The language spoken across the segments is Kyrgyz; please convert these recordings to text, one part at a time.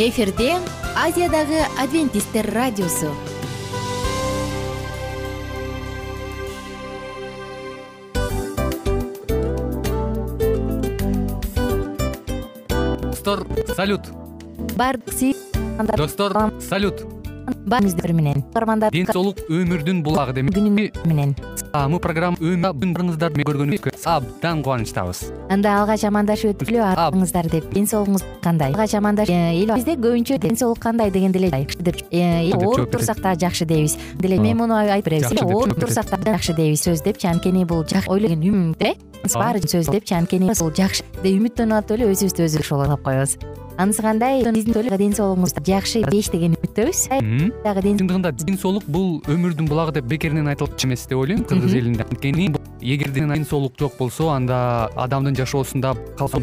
эфирде азиядагы адвентисттер радиосу. Достор салют. Баардык достор салют. Баарыңыздар менен. Каармандар ден соолук өмүрдүн булагы демек менен мы программа өмүрүңүздар көргөнүбүзгө абдан кубанычтабыз анда алгач амандашып өтүп эле атыңыздар деп. Ден соолугуңуз кандай? Алгач амандаш бизде көбүнчө ден соолук кандай дегенде эле ооруп турсак да жакшы дейбиз. Деле мен муну айтып беребиз. Ооруп турсак да жакшы дейбиз сөз депчи анткени бул ойлогон э баары сөз депчи анткени бул жакшы. Деп үмүттөнүп атып эле өзүбүздү өзүбүз ошолоп коебуз анысы кандай? Биздин ден соолугуңуз жакшы дейиш деген үмүттөбүз. Дагы чындыгында ден соолук бул өмүрдүн булагы деп бекеринен айтылчу эмес деп ойлойм кыргыз элинде. Анткени эгерде ден соолук жок болсо анда адамдын жашоосунда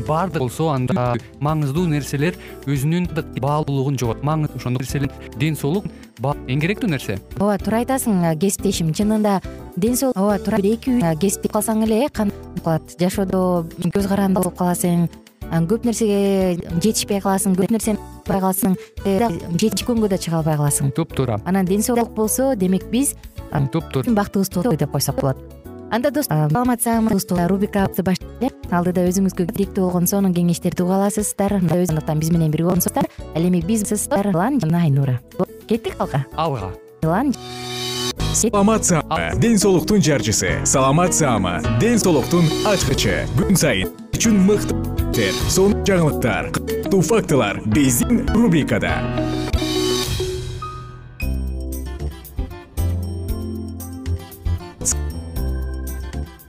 баардык болсо анда маңыздуу нерселер өзүнүн баалуулугун жоготот маңыз ошондо нерселер ден соолук эң керектүү нерсе. Ооба туура айтасың кесиптешим чынында ден соолук ооба туура бир эки үч кесип калсаң эле кандай калат. Жашоодо көз каранды болуп каласың көп нерсеге жетишпей каласың көп нерсени бай каласың жетишкөнгө да чыга албай каласың. Туптуура анан ден соолук болсо демек биз туптуура бактыбызды деп койсок болот. Анда достор саламатсызбы рубрикабызды баштайт эле алдыда өзүңүзгө керектүү болгон сонун кеңештерди уга аласыздар. Андыктан биз менен бирге болсуңуздар ал эми биз жана айнура. Кеттик алга. Алга саламат саама. Ден соолуктун жарчысы. Саламат саама. Ден соолуктун ачкычы. Күн сайын үчүн мыкты сонун жаңылыктар кыттуу фактылар биздин рубрикада.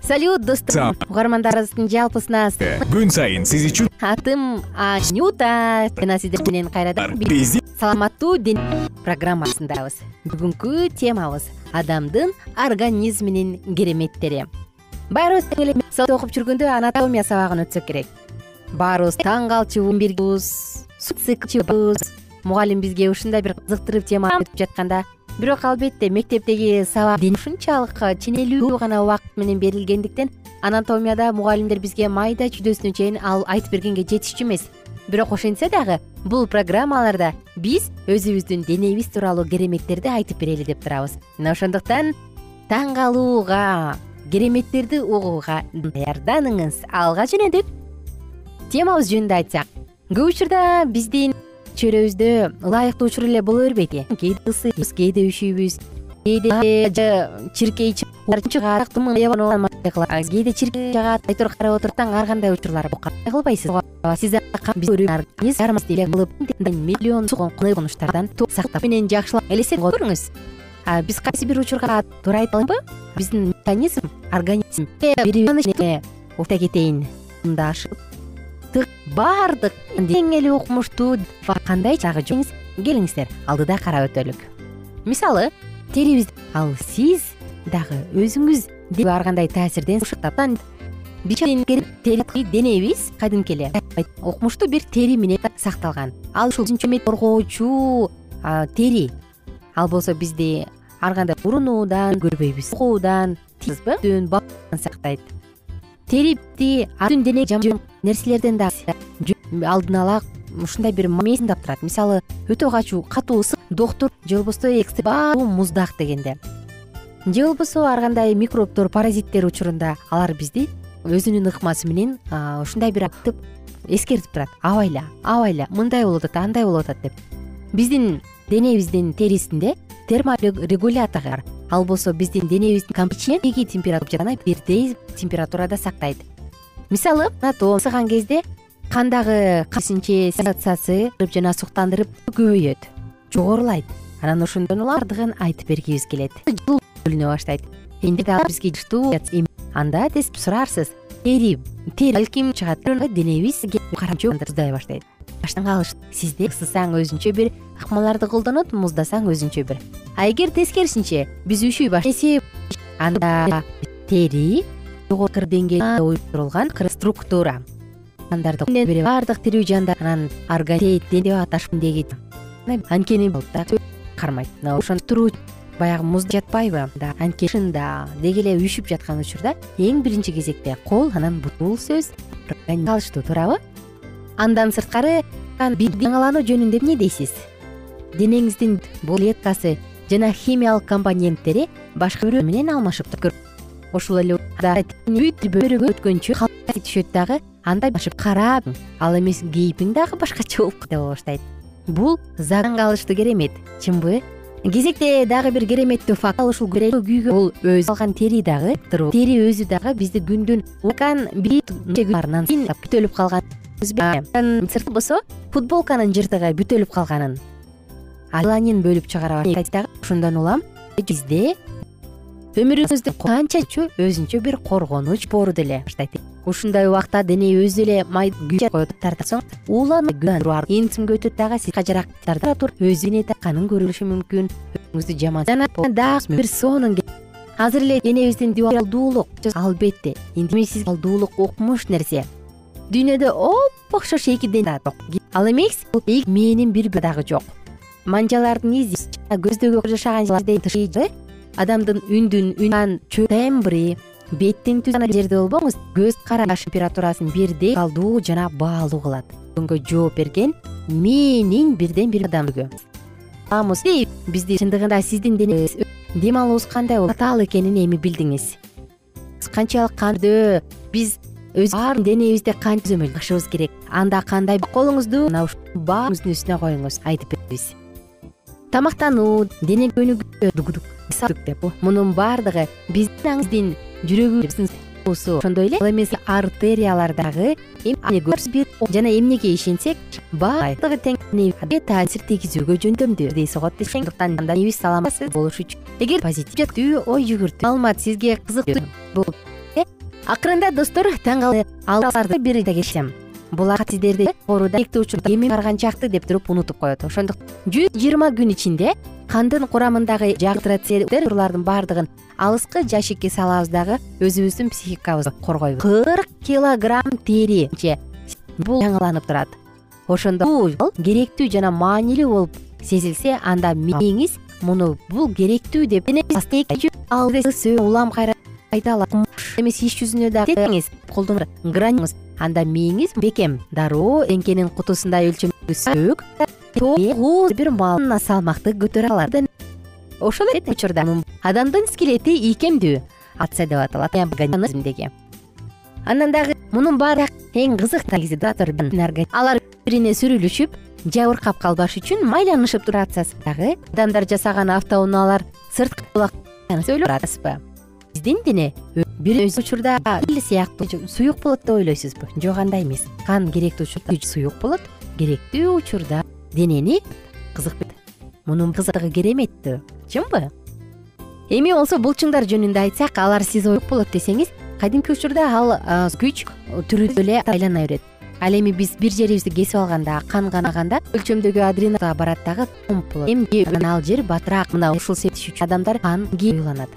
Салют достор угармандарыбыздын жалпысына күн сайын сиз үчүн атым анюта. Жана сиздер менен кайрадан биздин саламаттуу ден программасындабыз. Бүгүнкү темабыз адамдын организминин кереметтери. Баарыбыз тең эле окуп жүргөндө анатомия сабагын өтсөк керек. Баарыбыз таң калчубуз мугалим бизге ушундай бир кызыктырып тема өтүп жатканда бирок албетте мектептеги сабак ушунчалык ченелүү гана убакыт менен берилгендиктен анатомияда мугалимдер бизге майда чүйдөсүнө чейин айтып бергенге жетишчү эмес бирок ошентсе дагы бул программаларда биз өзүбүздүн денебиз тууралуу кереметтерди айтып берели деп турабыз. Мына ошондуктан таң калууга кереметтерди угууга даярданыңыз. Алга жөнөдүк темабыз жөнүндө айтсак көп учурда биздин чөйрөбүздө ылайыктуу учур эле боло бербейт кээде ысыйбыз кээде үчүйбүз кээде чиркей чыгат кээде чиркей чыгат айтор карап отуруп ар кандай учурлар кылбайсыз? Сиз миллион сунуштардан сактап менен жакшылап элестетип көрүңүз. Биз кайсы бир учурга туура айталымбы биздин механизм организм. Айта кетейин ымдашып баардык тең эле укмуштуу кандай дагы жоңуз келиңиздер алдыда карап өтөлүк. Мисалы терибиз ал сиз дагы өзүңүз ар кандай таасирден денебиз кадимки эле укмуштуу бир тери менен сакталган. Ал ушул коргоочу тери. Ал болсо бизди ар кандай урунуудан көрбөйбүз. Угуудан сактайт. Терибизди дене нерселерден дагы алдын ала ушундай бир тап турат мисалы өтө качуу катуу ысык доктур же болбосо муздак дегенде. Же болбосо ар кандай микробдор паразиттер учурунда алар бизди өзүнүн ыкмасы менен ушундай бир эскертип турат. Абайла абайла мындай болуп атат андай болуп атат деп. Биздин денебиздин терисинде терморегулятор бар ал болсо биздин денебиздин температураны бирдей температурада сактайт. Мисалы ысыган кезде кандагы ситуациясы жана суктандырып көбөйөт. Жогорулайт. Анан ошондон улам бардыгын айтып бергибиз келет. Бөлүнө баштайт. Бизге анда сурарсыз. Тери тери. Балким чыгат. Денебиз муздай баштайт. Калыш. Сизде ысысаң өзүнчө бир ыкмаларды колдонот муздасаң өзүнчө бир. А эгер тескерисинче биз ушүй баштайбыз анда тери жогорку деңгээлде уюштурулган структура баардык тирүү жандар анан деп аташдеги анткени кармайт. Ошон туруу баягы музда жатпайбы. Анткени шында деги эле үшүп жаткан учурда эң биринчи кезекте кол анан бул сөз калыштуу туурабы. Андан сырткары даңалануу жөнүндө эмне дейсиз? Денеңиздин бул клеткасы жана химиялык компоненттери башка бирөө менен алмашып ошол эле убакта өткөнчү түшөт дагы башып карап ал эмес кейпиң дагы башкача болуп кете баштайт. Бул заң калышты керемет чынбы. Кезекте дагы бир кереметтүү факт ушул күйгө бул алган тери дагы тери өзү дагы бизди күндүн бүт өлүп калган. Болсо футболканын жыртыгы бүт өлүп калганын аланин бөлүп чыгара баштайт дагы. Ошондон улам бизде өмүрүңүздү канчачы өзүнчө бир коргонуч боору деле баштайт ушундай убакта дене өзү эле май коет тартат соң уулануу интимге өтөт дагы сиз кажырактарда туруп өзү дене канын көрүлүшү мүмкүн. Өзүңүздү жаман дагы бир сонун азыр эле денебиздин алдуулук. албетте интим сизге алдуулук укмуш нерсе. Дүйнөдө оп окшош эки дене ал эмес мээнин бир дагы жок. Манжалардын изи көздөгү жашаган адамдын үндүн тембри беттин түзү жерде болбоңуз көз караш температурасын бирдей калдуу жана баалуу кылат. Өнгө жооп берген мээнин бирден бир бизди чындыгында сиздин денеңиз дем алуубуз кандай болот татаал экенин эми билдиңиз. Канчалык кандөө биз өз баары денебизде канча төзөмөлдү керек. Анда кандай колуңузду мына ушул баарыңыздын үстүнө коюңуз айтып беребиз. Тамактануу дене көнүгүү деп. Мунун баардыгы биздин жүрөгүбүздүн ошондой эле ал эмес артериялар дагы жана эмнеге ишенсек баардыгы тең таасир тийгизүүгө жөндөмдүү дей согот ошондуктан денебиз саламат болуш үчүн. Эгер позитивдүү ой жүгүртүү маалымат сизге кызыктуу болуп акырында достор таң каларды бир келишем бул сиздерди эми барган жакты деп туруп унутуп коет. Ошондуктан жүз жыйырма күн ичинде кандын курамындагы жагылардын баардыгын алыскы жашикке салабыз дагы өзүбүздүн психикабызды коргойбуз. Кырк килограмм тери бул жаңыланып турат. Ошондо бул керектүү жана маанилүү болуп сезилсе анда мээңиз муну бул керектүү деп улам кайра айта алат. Эмес иш жүзүнө дагы колдонуңуз анда мээңиз бекем дароо эңкенин кутусундай өлчөмдөгү сөөк бир маал салмакты көтөрө алат ошол эле учурда адамдын скелети ийкемдүү атса деп аталат. Андан дагы мунун баары эң кызык алар бирине сүрүлүшүп жабыркап калбаш үчүн майланышып турат. Дагы адамдар жасаган автоунаалар сырткы атасызбы биздин дене бир өз учурда эл сыяктуу суюк болот деп ойлойсузбу? Жок андай эмес. Кан керектүү учурда суюк болот. Керектүү учурда денени кызык мунун кызыгы кереметтүү чынбы? Эми болсо булчуңдар жөнүндө айтсак алар сиз болот десеңиз кадимки учурда ал күч түрү эле айлана берет. Ал эми биз бир жерибизди кесип алганда кан канаганда өлчөмдөгү адреналга барат дагы помп болот. Эми ал жер батыраак мына ушул себептен адамдар кан уйланат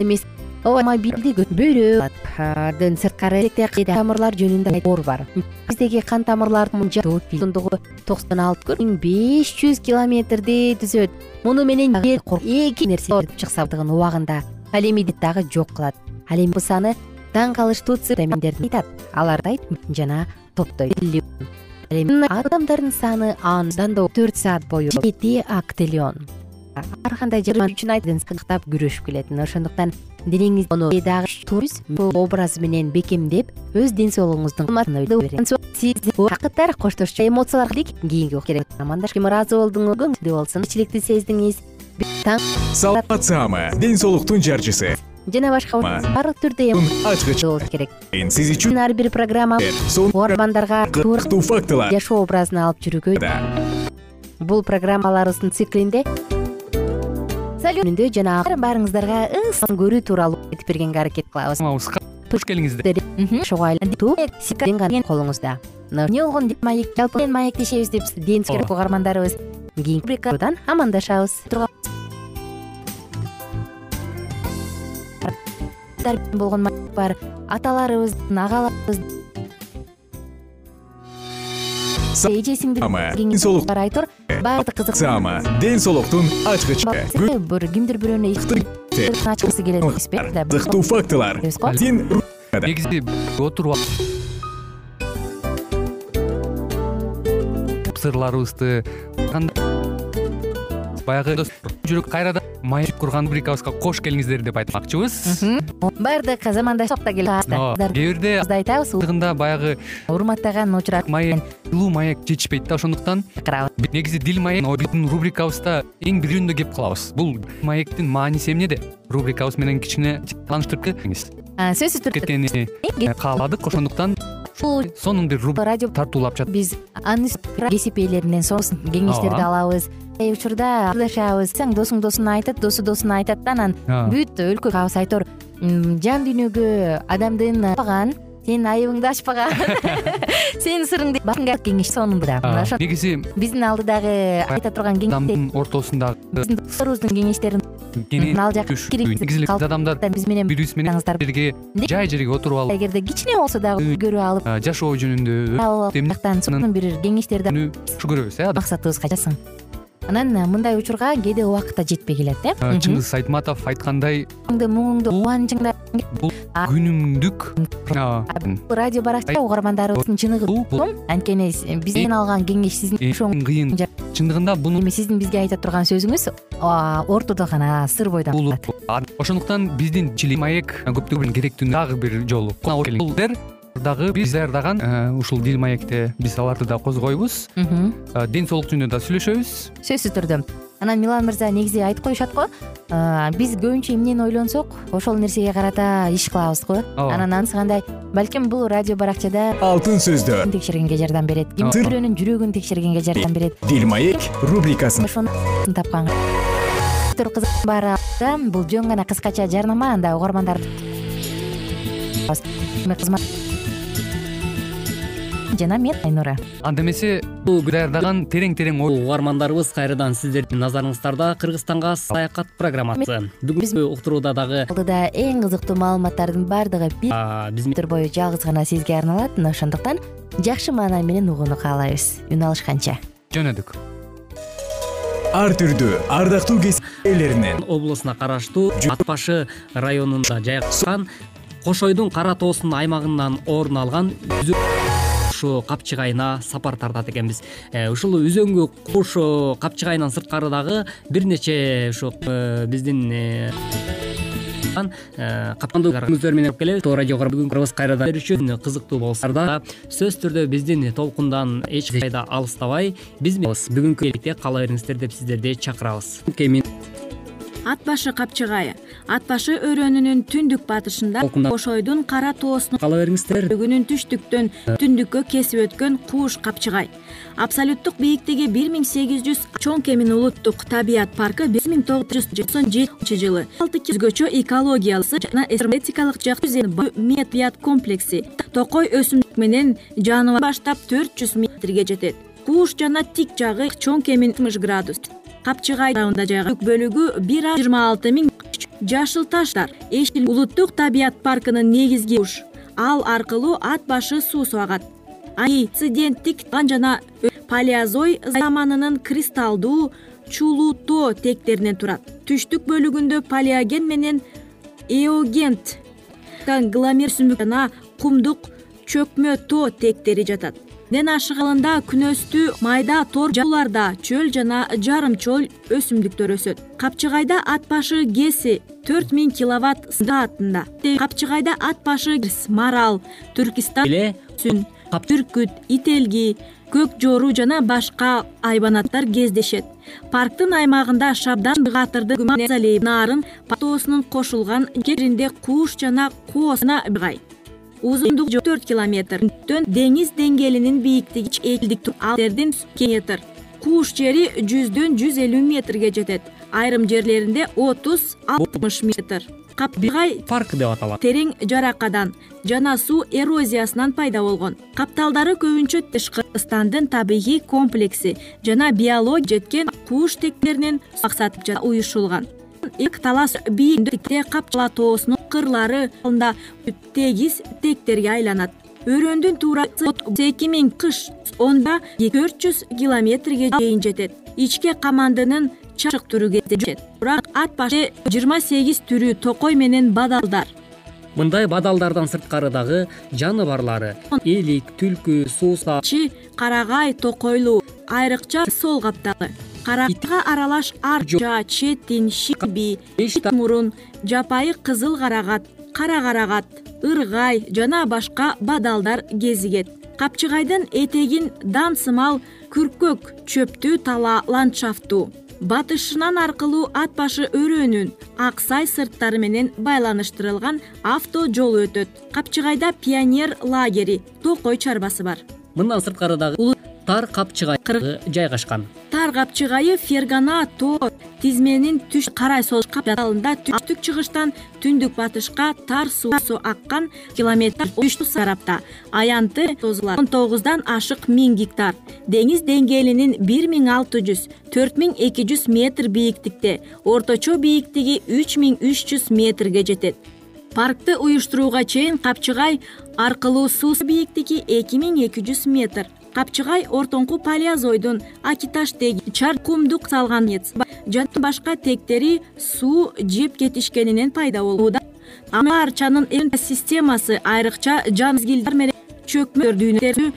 эмес бөйрөкдөн сырткары тамырлар жөнүндө оор бар. Биздеги кан тамырлардын узундугу токсон алты миң беш жүз километрди түзөт. Муну менен эки нерсе чыкса убагында. Ал эми дагы жок кылат. Ал эми саны таң калыштуу айтат аларды жана топтойт. Адамдардын саны андан да төрт саат бою. Жети актиллион ар кандай жаман үчүн күрөшүп келет. Ошондуктан денеңиз дагы образы менен бекемдеп өз ден соолугуңуздун сиз бакыттар коштошчу эмоциялар кийинки ким ыраазы болдуңуз болсун кичилекти сездиңиз. Саламат саама. Ден соолуктун жарчысы. Жана башка баардык түрдө ачкыч. болуш керек. Сиз үчүн ар бир программа угармандарга кызыктуу фактылар. жашоо образын алып жүрүүгө бул программаларыбыздын циклинде жана баарыңыздарга ыссын көрүү тууралуу айтып бергенге аракет кылабыз. Туш келиңиздер ошого колуңузда. Эмне болгон маек жалпы менен маектешебиз деп ден угармандарыбыз кийинки рубрикадан амандашабыз. Болгон бар. Аталарыбыздын агаларыбыз эжесиңдин соолук айтор баардык кызык саама ден соолуктун ачкычы. Кимдир бирөөнө ачкысы келет эмеспи кызыктуу фактылар. Негизи отуруп сырларыбызды баягы жүрөк кайрадан маек курган рубрикабызга кош келиңиздер деп айтмакчыбыз. Баардык замандашып да ооба кээ бирде айтабыз ытыгында баягы урматтаган учурат. маек жылуу маек жетишпейт да ошондуктан. Негизи дил маек биздин рубрикабызда эң бирөөндө кеп калабыз. Бул маектин мааниси эмнеде рубрикабыз менен кичине тааныштырып кетиңиз сөзсүз түрдө кеткени кааладык ошондуктан сонун бир радио тартуулап жатат биз аны кесип ээлеринен сонун кеңештерди алабыз учурда ырдашабыз досуң досуна айтат досу досуна айтат да анан бүт өлкө айтор. Жан дүйнөгө адамдын ачпаган сенин айыбыңды ачпаган сенин сырыңды кеңеш сонун негизи биздин алдыдагы айта турган адамдын ортосундагы биздин досторубуздун кеңештерин ал эле адамдар биз менен бири менен бирге жай жерге отуруп алып эгерде кичине болсо дагы көрүп алып жашоо жөнүндө жактан сонун бир кеңештерди жакшы көрөбүз э максатыбызга жасаң анан мындай учурга кээде убакыт да жетпей келет э. Чыңгыз айтматов айткандай муңуңду кубанычыңды бул күнүмдүк радио баракча угармандарыбыздын чыныгы. Анткени бизден алган кеңеш сиздин эң кыйын чындыгында буну эми сиздин бизге айта турган сөзүңүз ортодо гана сыр бойдон калат ошондуктан биздин маек көптөгөн керектүү дагы бир жолу. Дагы биз даярдаган э, ушул дил маекте биз аларды да козгойбуз. Э, ден соолук жөнүндө да сүйлөшөбүз. Сөзсүз түрдө анан милан мырза негизи айтып коюшат го. Э, биз көбүнчө эмнени ойлонсок? Ошол нерсеге карата иш кылабыз го. Ооба. Анан анысы кандай балким бул радио баракчада алтын сөздөр. текшергенге жардам берет? Кимдир бирөөнүн жүрөгүн текшергенге жардам берет? Дил маек рубрикасын. ошону тапканга баары бул жөн гана кыскача жарнама анда угармандар жана мен айнура. Анда эмесе даярдаган терең терең угармандарыбыз кайрадан сиздердин назарыңыздарда кыргызстанга саякат программасы. Бүгүнкү уктурууда дагы алдыда эң кызыктуу маалыматтардын баардыгы бир бою жалгыз гана сизге арналат мына ошондуктан жакшы маанай менен угууну каалайбыз. Үн алышканча жөнөдүк. Ар түрдүү ардактуу кесип ээлеринен облусуна караштуу ат башы районунда жайгашкан кош ойдун кара тоосунун аймагынан орун алган капчыгайына сапар тартат экенбиз. Э, ушул өзөнгү куш капчыгайынан сырткары дагы бир нече ушу э, биздин э, капандууөздөр менен келебиз. Радиого бүгүнкүбыз кайрадан үчүн кызыктуу болсо сөзсүз түрдө биздин толкундан эч кайда алыстабай биз бүгүнкү эте кала бериңиздер деп сиздерди чакырабыз ат башы капчыгайы ат башы өрөөнүнүн түндүк батышында кош ойдун кара тоосунун кала бериңиздер. бөлүгүнүн түштүктөн түндүккө кесип өткөн кууш капчыгай. Абсолюттук бийиктиги бир миң сегиз жүз чоң кемин улуттук табият паркы бир миң тогуз жүз токсон жетинчи жылы. Өзгөчө экологиялык жана эстетикалык жактан комплекси токой өсүмдүк менен жаныбар баштап төрт жүз метрге жетет. Кууш жана тик жагы чоң кемин алтымыш градус капчыгай тарабында жайгашкан бөлүгү бир жыйырма алты миң жашыл таштар эшил улуттук табият паркынын негизги ал аркылуу ат башы суу агат жана палеозой заманынын кристалдуу чулуу тектеринен турат. Түштүк бөлүгүндө палеоген менен эогент гломер өсүмдүк жана кумдук чөкмө тоо тектери жатат ден ашыгында күнөстүү майда тор жауларда чөл жана жарым чөл өсүмдүктөр өсөт капчыгайда ат башы гэси төрт миң киловатт саатында капчыгайда ат башы марал түркистан эле сүн бүркүт ителги көк жоору жана башка айбанаттар кездешет. Парктын аймагында шабдан катырды нарын тоосунун кошулган жеринде кууш жана коосна гай узундугу төрт километртөн деңиз деңгээлинин бийликтиги элдик алдердин метр кууш жери жүздөн жүз элүү метрге жетет. Айрым жерлеринде отуз алтымыш метр. Капчыгай парк деп аталат. терең жаракадан жана суу эрозиясынан пайда болгон. Капталдары көбүнчө кыргызстандын табигый комплекси жана биология жеткен кууш тектеринен максаты уюшулган. Талас бийиктикте капчыга тоосунун кырлары тегиз тектерге айланат. Өрөөндүн туурасы эки миң кыш онда төрт жүз километрге чейин жетет. Ичке камандынын чачык түрү кездешет бирок ат башы жыйырма сегиз түрү токой менен бадалдар. Мындай бадалдардан сырткары дагы жаныбарлары элик түлкү суусал карагай токойлуу айрыкча сол каптагы карага аралаш арча четин шиби ит мурун жапайы кызыл карагат кара карагат ыргай жана башка бадалдар кезигет. Капчыгайдын этегин дан сымал күркөк чөптүү тала ландшафтуу батышынан аркылуу ат башы өрөөнүн ак сай сырттары менен байланыштырылган авто жолу өтөт. Капчыгайда пионер лагери токой чарбасы бар. Мындан сырткары дагы тар капчыгай жайгашкан. Тар капчыгайы фергана тоо тизменин түш карай сол капалында түштүк чыгыштан түндүк батышка тар суусу аккан километр тарапта аянты он тогуздан ашык миң гектар. Деңиз деңгээлинин бир миң алты жүз төрт миң эки жүз метр бийиктикте орточо бийиктиги үч миң үч жүз метрге жетет. Паркты уюштурууга чейин капчыгай аркылуу суу бийиктиги эки миң эки жүз метр капчыгай ортоңку палеозойдун акиташ чар кумдук салган жана башка тектери суу жеп кетишкенинен пайда болууда. Арчанын системасы айрыкча жан менен чөкмө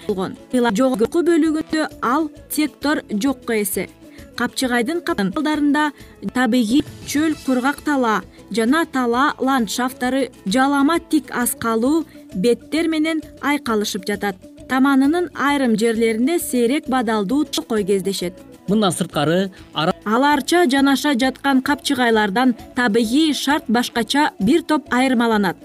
болгон. Жогорку бөлүгүндө ал тектор жокко эсе. Капчыгайдын калдарында табигый чөл кургак тала жана тала ландшафттары жалама тик аскалуу беттер менен айкалышып жатат таманынын айрым жерлеринде сейрек бадалдуу токой кездешет. Мындан сырткары ал арча жанаша жаткан капчыгайлардан табигый шарт башкача бир топ айырмаланат.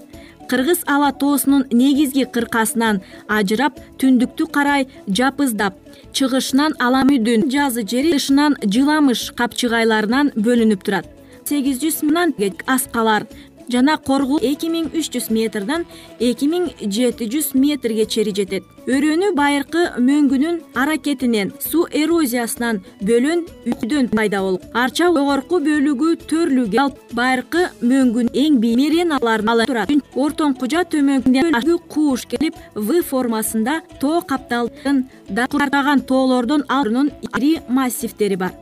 Кыргыз ала тоосунун негизги кыркасынан ажырап түндүктү карай жапыздап чыгышынан ала мүдүн жазы жери тышынан жыламыш капчыгайларынан бөлүнүп турат. Сегиз жүз мыңдан аскалар жана коргул эки миң үч жүз метрден эки миң жети жүз метрге чейин жетет. Өрөөнү байыркы мөңгүнүн аракетинен суу эрозиясынан бөлөн үдөн пайда болуп арча жогорку бөлүгү төрлүгө ал байыркы мөңгүн эң бийик мереналарын турат. Ортоңкужа төмөнкү кууш келип в формасында тоо капталын кургаган тоолордон алынын ири массивдери бар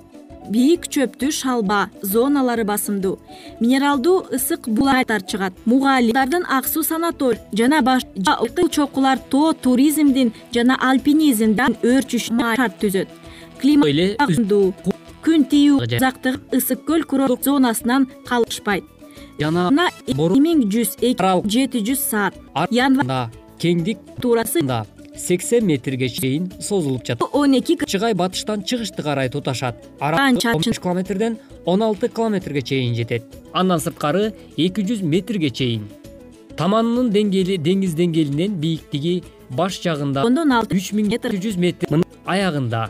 бийик чөптүү шалба зоналары басымдуу. Минералдуу ысык булайттар чыгат. Мугалимдардын ак суу санаторий жана башка чокулар тоо туризмдин жана альпинизмдин өөрчүшүнө шарт түзөт. Климатдуу күн тиүү узактыгы ысык көл курорттук зонасынан калышпайт. Жана эки миң жүз эки жети жүз саат. январда кеңдик туурасы сексен метрге чейин созулуп жатат. Он эки капчыгай батыштан чыгышты карай туташат. Аралыгы он беш километрден он алты километрге чейин жетет. Андан сырткары эки жүз метрге чейин. Таманынын деңгээли деңиз деңгээлинен бийиктиги баш жагында ондон алты үч миң эки жүз метр аягында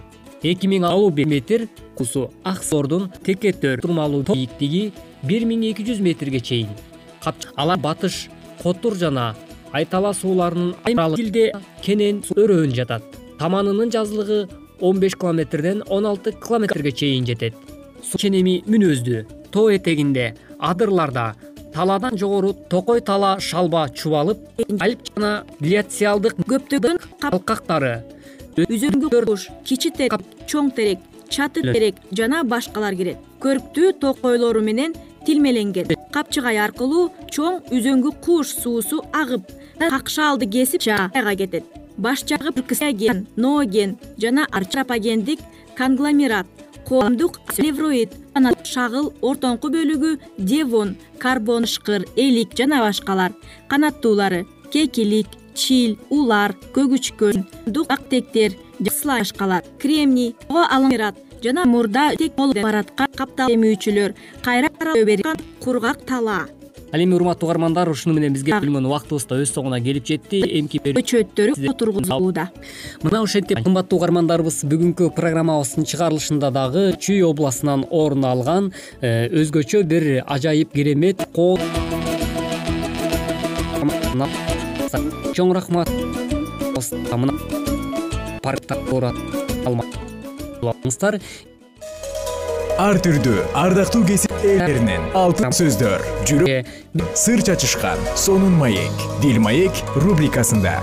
эки миң алуу метр кусу ак сордун текетөр турмалуу бийиктиги бир миң эки жүз метрге чейин алар батыш котур жана айтала сууларынын мезгилде кенен өрөөнү жатат. Таманынын жазылыгы он беш километрден он алты километрге чейин жетет. Суу ченеми мүнөздүү тоо этегинде адырларда талаадан жогору токой тала шалба чубалып альп жана глициалдык көптөгөн калкактары. Үзөңгү куш кичи терек чоң терек чаты терек жана башкалар кирет. Көрктүү токойлору менен тилмеленген. Капчыгай аркылуу чоң үзөңгү куш суусу агып какшаалды кесип айга кетет. Баш жагы ген ноген жана арчапагендик конгломерат коомдук левроид шагыл ортоңку бөлүгү девон карбон ышкыр элик жана башкалар канаттуулары кекилик чил улар көгүчкөн актектер башкалар кремний жана мурда бараткан каптал эмүүчүлөр кайра кургак талаа ал эми урматтуу угармандар ушуну менен бизге бөлүнгөн убактыбыз да өз соңуна келип жетти эмки көчөттөрү тургузулууда. мына ошентип кымбаттуу угармандарыбыз бүгүнкү программабыздын чыгарылышында дагы чүй областынан орун алган э, өзгөчө бир ажайып керемет чоң рахмат ар түрдүү ардактуу кесип ээлеринен алтын сөздөр. Жүрөк сыр чачышкан сонун маек. Дил маек рубрикасында.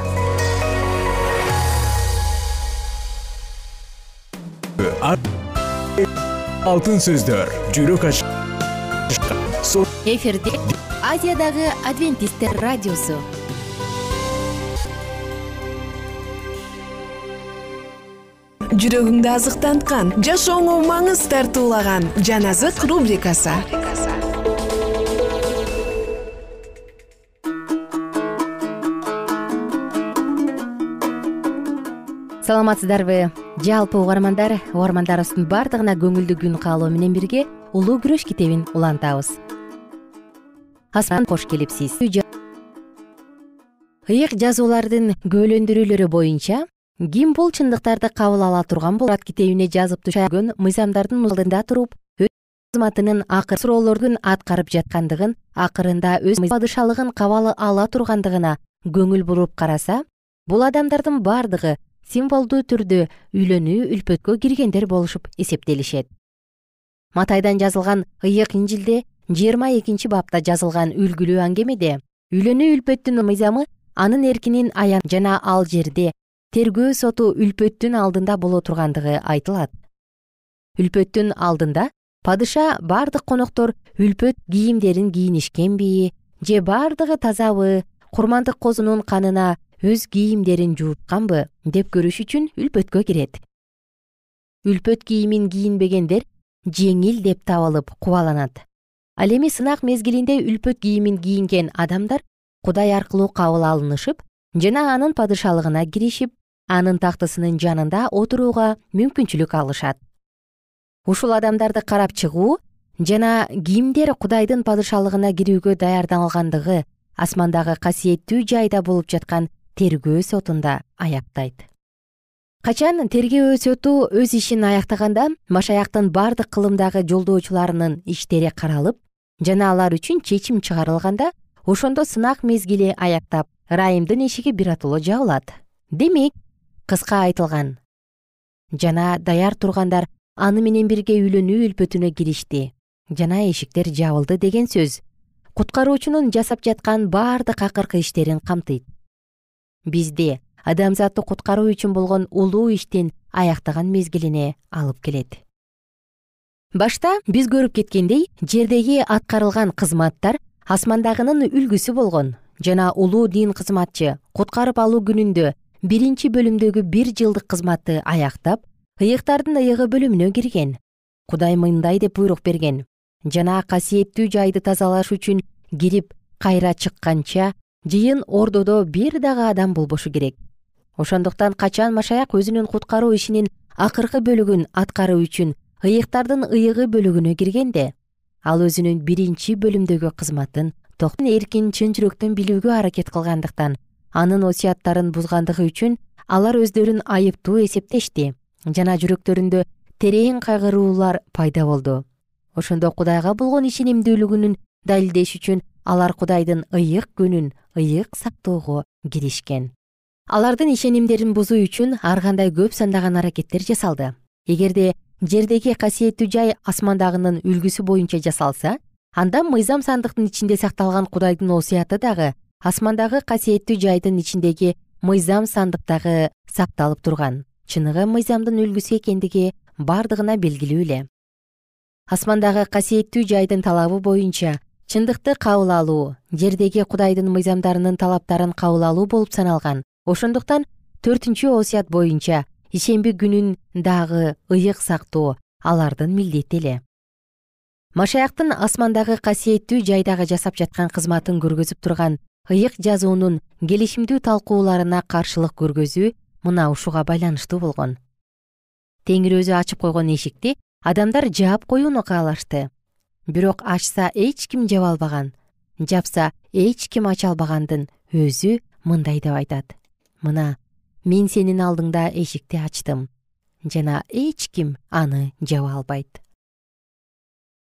Алтын сөздөр. Жүрөк ач эфирде азиядагы адвентисттер радиосу жүрөгүңдү азыктанткан жашооңо маңыз тартуулаган жан азык рубрикасы. Саламатсыздарбы. Жалпы угармандар угармандарыбыздын баардыгына көңүлдүү күн каалоо менен бирге улуу күрөш китебин улантабыз. Кош келипсиз. Ыйык жазуулардын күбөлөндүрүүлөрү боюнча ким бул чындыктарды кабыл ала турган болот китебине жазып түшгөн мыйзамдардын алдында туруп өз кызматынын акыр суроолордун аткарып жаткандыгын акырында өз падышалыгын кабыл ала тургандыгына көңүл буруп караса бул адамдардын баардыгы символдуу түрдө үйлөнүү үлпөткө киргендер болушуп эсептелишет. Матайдан жазылган ыйык инжилде жыйырма экинчи бапта жазылган үлгүлүү аңгемеде үйлөнүү үлпөттүн мыйзамы анын эркинин аян жана ал жерде тергөө соту үлпөттүн алдында боло тургандыгы айтылат. Үлпөттүн алдында падыша бардык коноктор үлпөт кийимдерин кийинишкенби же бардыгы тазабы курмандык козунун канына өз кийимдерин жуутканбы деп көрүш үчүн үлпөткө кирет. Үлпөт кийимин кийинбегендер жеңил деп табылып кубаланат. Ал эми сынак мезгилинде үлпөт кийимин кийинген адамдар кудай аркылуу кабыл алынышып жана анын падышалыгына киришип анын тактысынын жанында отурууга мүмкүнчүлүк алышат. Ушул адамдарды карап чыгуу жана кимдер кудайдын падышалыгына кирүүгө даярдалгандыгы асмандагы касиеттүү жайда болуп жаткан тергөө сотунда аяктайт. Качан тергөө соту өз ишин аяктаганда машаяктын бардык кылымдагы жолдоочуларынын иштери каралып жана алар үчүн чечим чыгарылганда ошондо сынак мезгили аяктап ырайымдын эшиги биротоло жабылат. Демек кыска айтылган. Жана даяр тургандар аны менен бирге үйлөнүү үлпөтүнө киришти. Жана эшиктер жабылды деген сөз. Куткаруучунун жасап жаткан бардык акыркы иштерин камтыйт. Бизди адамзатты куткаруу үчүн болгон улуу иштин аяктаган мезгилине алып келет. Башта биз көрүп кеткендей жердеги аткарылган кызматтар асмандагынын үлгүсү болгон жана улуу дин кызматчы куткарып алуу күнүндө биринчи бөлүмдөгү бир жылдык кызматты аяктап ыйыктардын ыйыгы бөлүмүнө кирген. Кудай мындай деп буйрук берген. Жана касиеттүү жайды тазалаш үчүн кирип кайра чыкканча жыйын ордодо бир дагы адам болбошу керек. Ошондуктан качан машаяк өзүнүн куткаруу ишинин акыркы бөлүгүн аткаруу үчүн ыйыктардын ыйыгы бөлүгүнө киргенде ал өзүнүн биринчи бөлүмдөгү кызматын эркин чын жүрөктөн билүүгө аракет кылгандыктан анын осуяттарын бузгандыгы үчүн алар өздөрүн айыптуу эсептешти жана жүрөктөрүндө терең кайгыруулар пайда болду. Ошондо кудайга болгон ишенимдүүлүгүнүн далилдеш үчүн алар кудайдын ыйык күнүн ыйык сактоого киришкен. Алардын ишенимдерин бузуу үчүн ар кандай көп сандаган аракеттер жасалды. Эгерде жердеги касиеттүү жай асмандагынын үлгүсү боюнча жасалса анда мыйзам сандыктын ичинде сакталган кудайдын осуяты дагы асмандагы касиеттүү жайдын ичиндеги мыйзам сандыктагы сакталып турган. Чыныгы мыйзамдын үлгүсү экендиги бардыгына белгилүү эле асмандагы касиеттүү жайдын талабы боюнча чындыкты кабыл алуу жердеги кудайдын мыйзамдарынын талаптарын кабыл алуу болуп саналган. Ошондуктан төртүнчү осуят боюнча ишемби күнүн дагы ыйык сактоо алардын милдети эле машаяктын асмандагы касиеттүү жайдагы жасап жаткан кызматын көргөзүп турган ыйык жазуунун келишимдүү талкууларына каршылык көргөзүү мына ушуга байланыштуу болгон. Теңир өзү ачып койгон эшикти адамдар жаап коюуну каалашты бирок ачса эч ким жаба албаган жапса эч ким ача албагандын өзү мындай деп айтат. Мына мен сенин алдыңда эшикти ачтым жана эч ким аны жаба албайт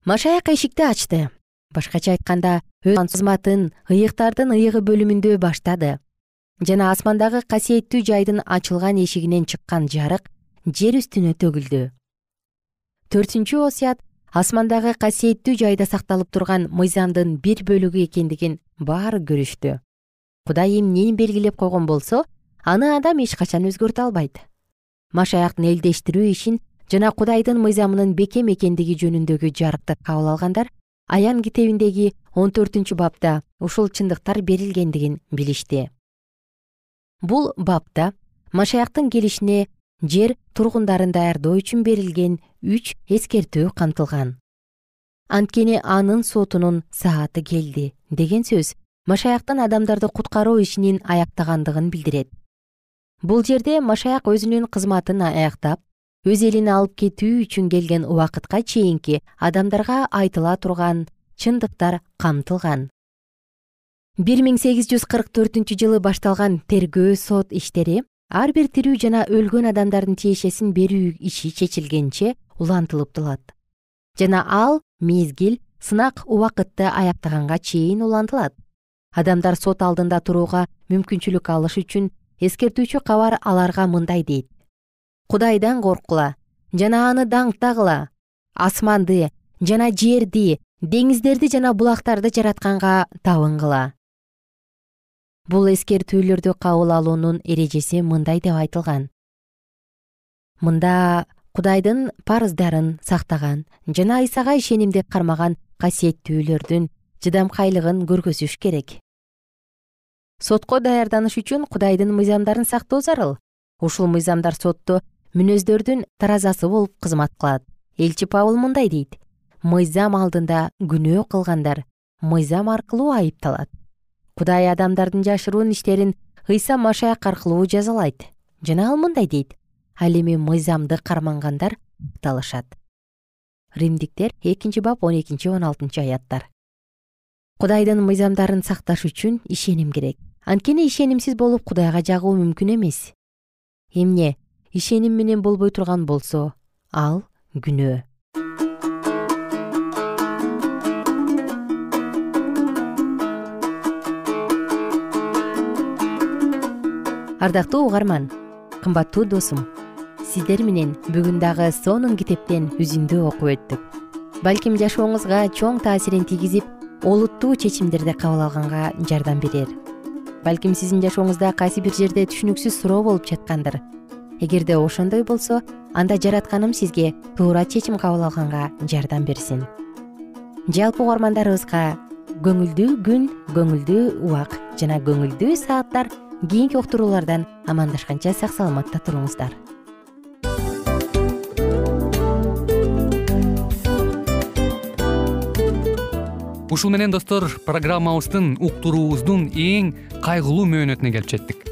машаяк эшикти ачты башкача айтканда өз кызматын ыйыктардын ыйыгы бөлүмүндө баштады. Жана асмандагы касиеттүү жайдын ачылган эшигинен чыккан жарык жер үстүнө төгүлдү. Төртүнчү осуят асмандагы касиеттүү жайда сакталып турган мыйзамдын бир бөлүгү экендигин баары көрүштү. Кудай эмнени белгилеп койгон болсо аны адам эч качан өзгөртө албайт. Машаяктын элдештирүү ишин жана кудайдын мыйзамынын бекем экендиги жөнүндөгү жарыкты кабыл алгандар аян китебиндеги он төртүнчү бапта ушул чындыктар берилгендигин билишти. Бул бапта машаяктын келишине жер тургундарын даярдоо үчүн берилген үч эскертүү камтылган. Анткени анын сотунун сааты келди деген сөз машаяктын адамдарды куткаруу ишинин аяктагандыгын билдирет. Бул жерде машаяк өзүнүн кызматын аяктап өз элин алып кетүү үчүн келген убакытка чейинки адамдарга айтыла турган чындыктар камтылган. Бир миң сегиз жүз кырк төртүнчү жылы башталган тергөө сот иштери ар бир тирүү жана өлгөн адамдардын тиешесин берүү иши чечилгенче улантылып турат жана ал мезгил сынак убакытты аяктаганга чейин улантылат. Адамдар сот алдында турууга мүмкүнчүлүк алыш үчүн эскертүүчү кабар аларга мындай дейт кудайдан корккула жана аны даңктагыла асманды жана жерди деңиздерди жана булактарды жаратканга табынгыла бул эскертүүлөрдү кабыл алуунун эрежеси мындай деп айтылган. Мында кудайдын парыздарын сактаган жана ыйсага ишенимди кармаган касиеттүүлөрдүн чыдамкайлыгын көргөзүш керек. Сотко даярданыш үчүн кудайдын мыйзамдарын сактоо зарыл ушул мыйзамдар сотто мүнөздөрдүн таразасы болуп кызмат кылат. Элчи пабыл мындай дейт. Мыйзам алдында күнөө кылгандар мыйзам аркылуу айыпталат. Кудай адамдардын жашыруун иштерин ыйса машаяк аркылуу жазалайт. Жана ал мындай дейт. Ал эми мыйзамды кармангандар акталышат римдиктер экинчи бап он экинчи он алтынчы аяттар. Кудайдын мыйзамдарын сакташ үчүн ишеним керек. Анткени ишенимсиз болуп кудайга жагуу мүмкүн эмес. Эмне ишеним менен болбой турган болсо ал күнөө. Ардактуу угарман кымбаттуу досум. Сиздер менен бүгүн дагы сонун китептен үзүндү окуп өттүк. Балким жашооңузга чоң таасирин тийгизип олуттуу чечимдерди кабыл алганга жардам берер. Балким сиздин жашооңузда кайсы бир жерде түшүнүксүз суроо болуп жаткандыр эгерде ошондой болсо анда жаратканым сизге туура чечим кабыл алганга жардам берсин. Жалпы угармандарыбызга көңүлдүү күн көңүлдүү убак жана көңүлдүү сааттар кийинки уктуруулардан амандашканча сак саламатта туруңуздар. Ушул менен достор программабыздын уктуруубуздун эң кайгылуу мөөнөтүнө келип жеттик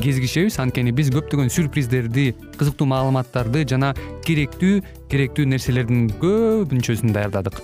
кезигишебиз. Анткени биз көптөгөн сюрприздерди кызыктуу маалыматтарды жана керектүү керектүү нерселердин көбүнчөсүн даярдадык.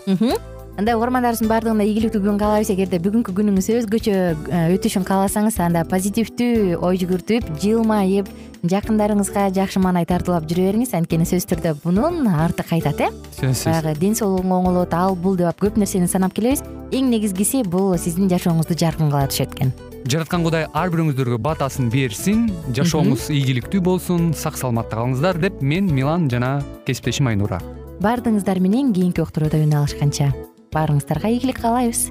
Анда угармандарыбыздын баардыгына ийгиликтүү күн каалайбыз. Эгерде бүгүнкү күнүңүз өзгөчө э, өтүшүн кааласаңыз анда позитивдүү ой жүгүртүп жылмайып жакындарыңызга жакшы маанай тартуулап жүрө бериңиз. Анткени сөзсүз түрдө мунун арты кайтат э? Сөзсүз. Баягы ден соолугуң оңолот ал бул деп көп нерсени санап келебиз. Эң негизгиси бул сиздин жашооңузду жаркын кыла түшөт экен жараткан кудай ар бирөөңүздөргө батасын берсин жашооңуз ийгиликтүү болсун сак саламатта калыңыздар деп мен милан жана кесиптешим айнура. Баардыгыңыздар менен кийинки уктурууда үн алышканча. Баарыңыздарга ийгилик каалайбыз